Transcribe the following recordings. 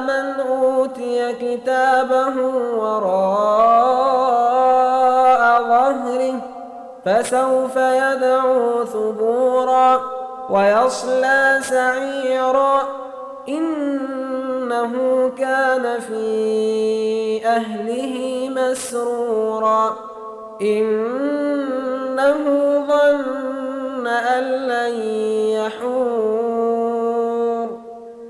من أوتي كتابه وراء ظهره فسوف يدعو ثبورا ويصلى سعيرا إنه كان في أهله مسرورا إنه ظن أن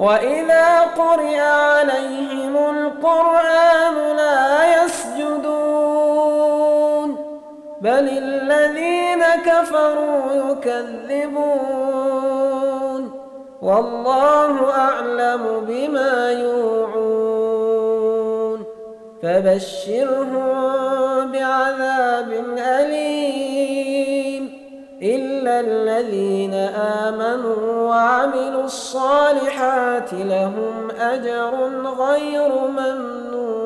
وإذا قرئ عليهم القرآن لا يسجدون بل الذين كفروا يكذبون والله أعلم بما يوعون فبشرهم بعذاب أليم الذين آمنوا وعملوا الصالحات لهم أجر غير ممنون.